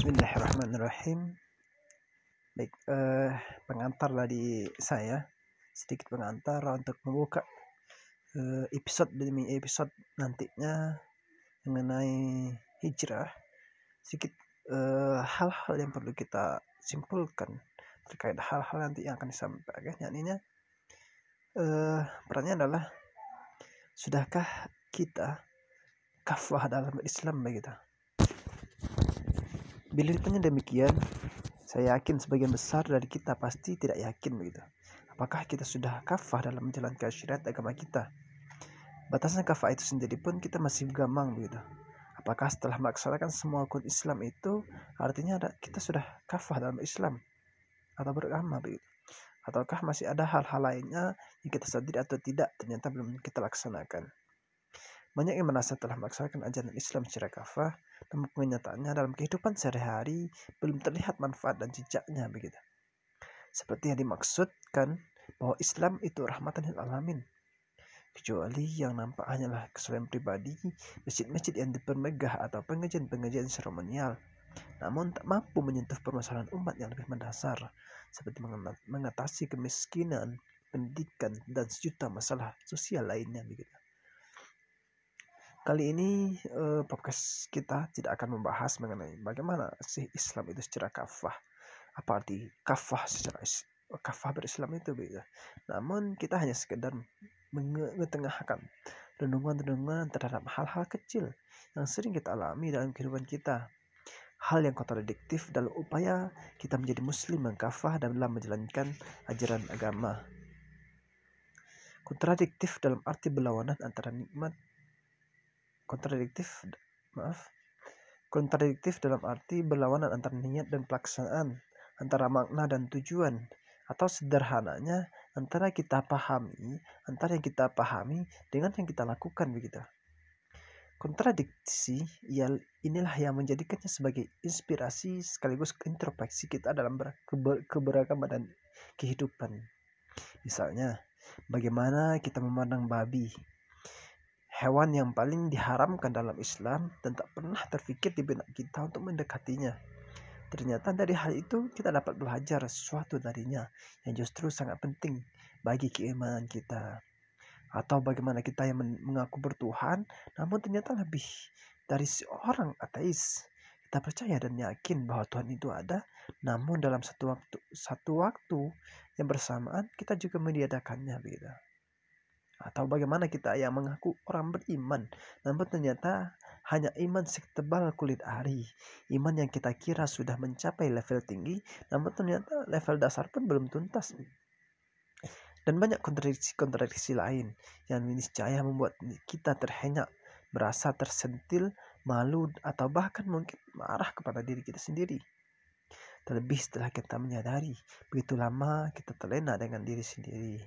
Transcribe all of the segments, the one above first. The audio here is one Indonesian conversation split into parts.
Bismillahirrahmanirrahim. Baik, eh, pengantar dari saya, sedikit pengantar untuk membuka eh, episode demi episode nantinya mengenai hijrah. Sedikit eh, hal-hal yang perlu kita simpulkan terkait hal-hal nanti yang akan disampaikan. Yakni eh, perannya adalah sudahkah kita kafah dalam Islam begitu? Bila ditanya demikian, saya yakin sebagian besar dari kita pasti tidak yakin begitu. Apakah kita sudah kafah dalam menjalankan syariat agama kita? Batasan kafah itu sendiri pun kita masih gamang begitu. Apakah setelah melaksanakan semua rukun Islam itu artinya ada, kita sudah kafah dalam Islam atau beragama begitu? Ataukah masih ada hal-hal lainnya yang kita sadari atau tidak ternyata belum kita laksanakan? Banyak yang merasa telah melaksanakan ajaran Islam secara kafah, namun kenyataannya dalam kehidupan sehari-hari belum terlihat manfaat dan jejaknya begitu. Seperti yang dimaksudkan bahwa Islam itu rahmatan lil alamin. Kecuali yang nampak hanyalah kesulitan pribadi, masjid-masjid yang dipermegah atau pengajian-pengajian seremonial, namun tak mampu menyentuh permasalahan umat yang lebih mendasar, seperti mengatasi kemiskinan, pendidikan, dan sejuta masalah sosial lainnya begitu. Kali ini uh, podcast kita tidak akan membahas mengenai bagaimana sih Islam itu secara kafah. Apa arti kafah secara kafah berislam itu beda. Namun kita hanya sekedar mengetengahkan renungan-renungan terhadap hal-hal kecil yang sering kita alami dalam kehidupan kita. Hal yang kontradiktif dalam upaya kita menjadi muslim yang kafah dalam menjalankan ajaran agama. Kontradiktif dalam arti berlawanan antara nikmat kontradiktif maaf. Kontradiktif dalam arti berlawanan antara niat dan pelaksanaan antara makna dan tujuan atau sederhananya antara kita pahami antara yang kita pahami dengan yang kita lakukan begitu. Kontradiksi ya inilah yang menjadikannya sebagai inspirasi sekaligus introspeksi kita dalam keberagaman dan kehidupan. Misalnya bagaimana kita memandang babi hewan yang paling diharamkan dalam Islam dan tak pernah terfikir di benak kita untuk mendekatinya. Ternyata dari hal itu kita dapat belajar sesuatu darinya yang justru sangat penting bagi keimanan kita. Atau bagaimana kita yang mengaku bertuhan namun ternyata lebih dari seorang ateis. Kita percaya dan yakin bahwa Tuhan itu ada, namun dalam satu waktu satu waktu yang bersamaan kita juga meniadakannya begitu. Atau bagaimana kita yang mengaku orang beriman, namun ternyata hanya iman setebal kulit ari. Iman yang kita kira sudah mencapai level tinggi, namun ternyata level dasar pun belum tuntas. Dan banyak kontradiksi-kontradiksi lain yang niscaya membuat kita terhenyak, merasa tersentil, malu, atau bahkan mungkin marah kepada diri kita sendiri. Terlebih setelah kita menyadari begitu lama kita terlena dengan diri sendiri.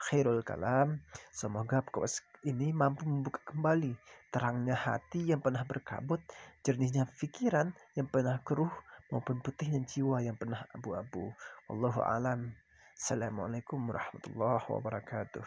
Khairul kalam, semoga podcast ini mampu membuka kembali terangnya hati yang pernah berkabut, jernihnya pikiran yang pernah keruh, maupun putihnya jiwa yang pernah abu-abu. Wallahu alam. Assalamualaikum warahmatullahi wabarakatuh.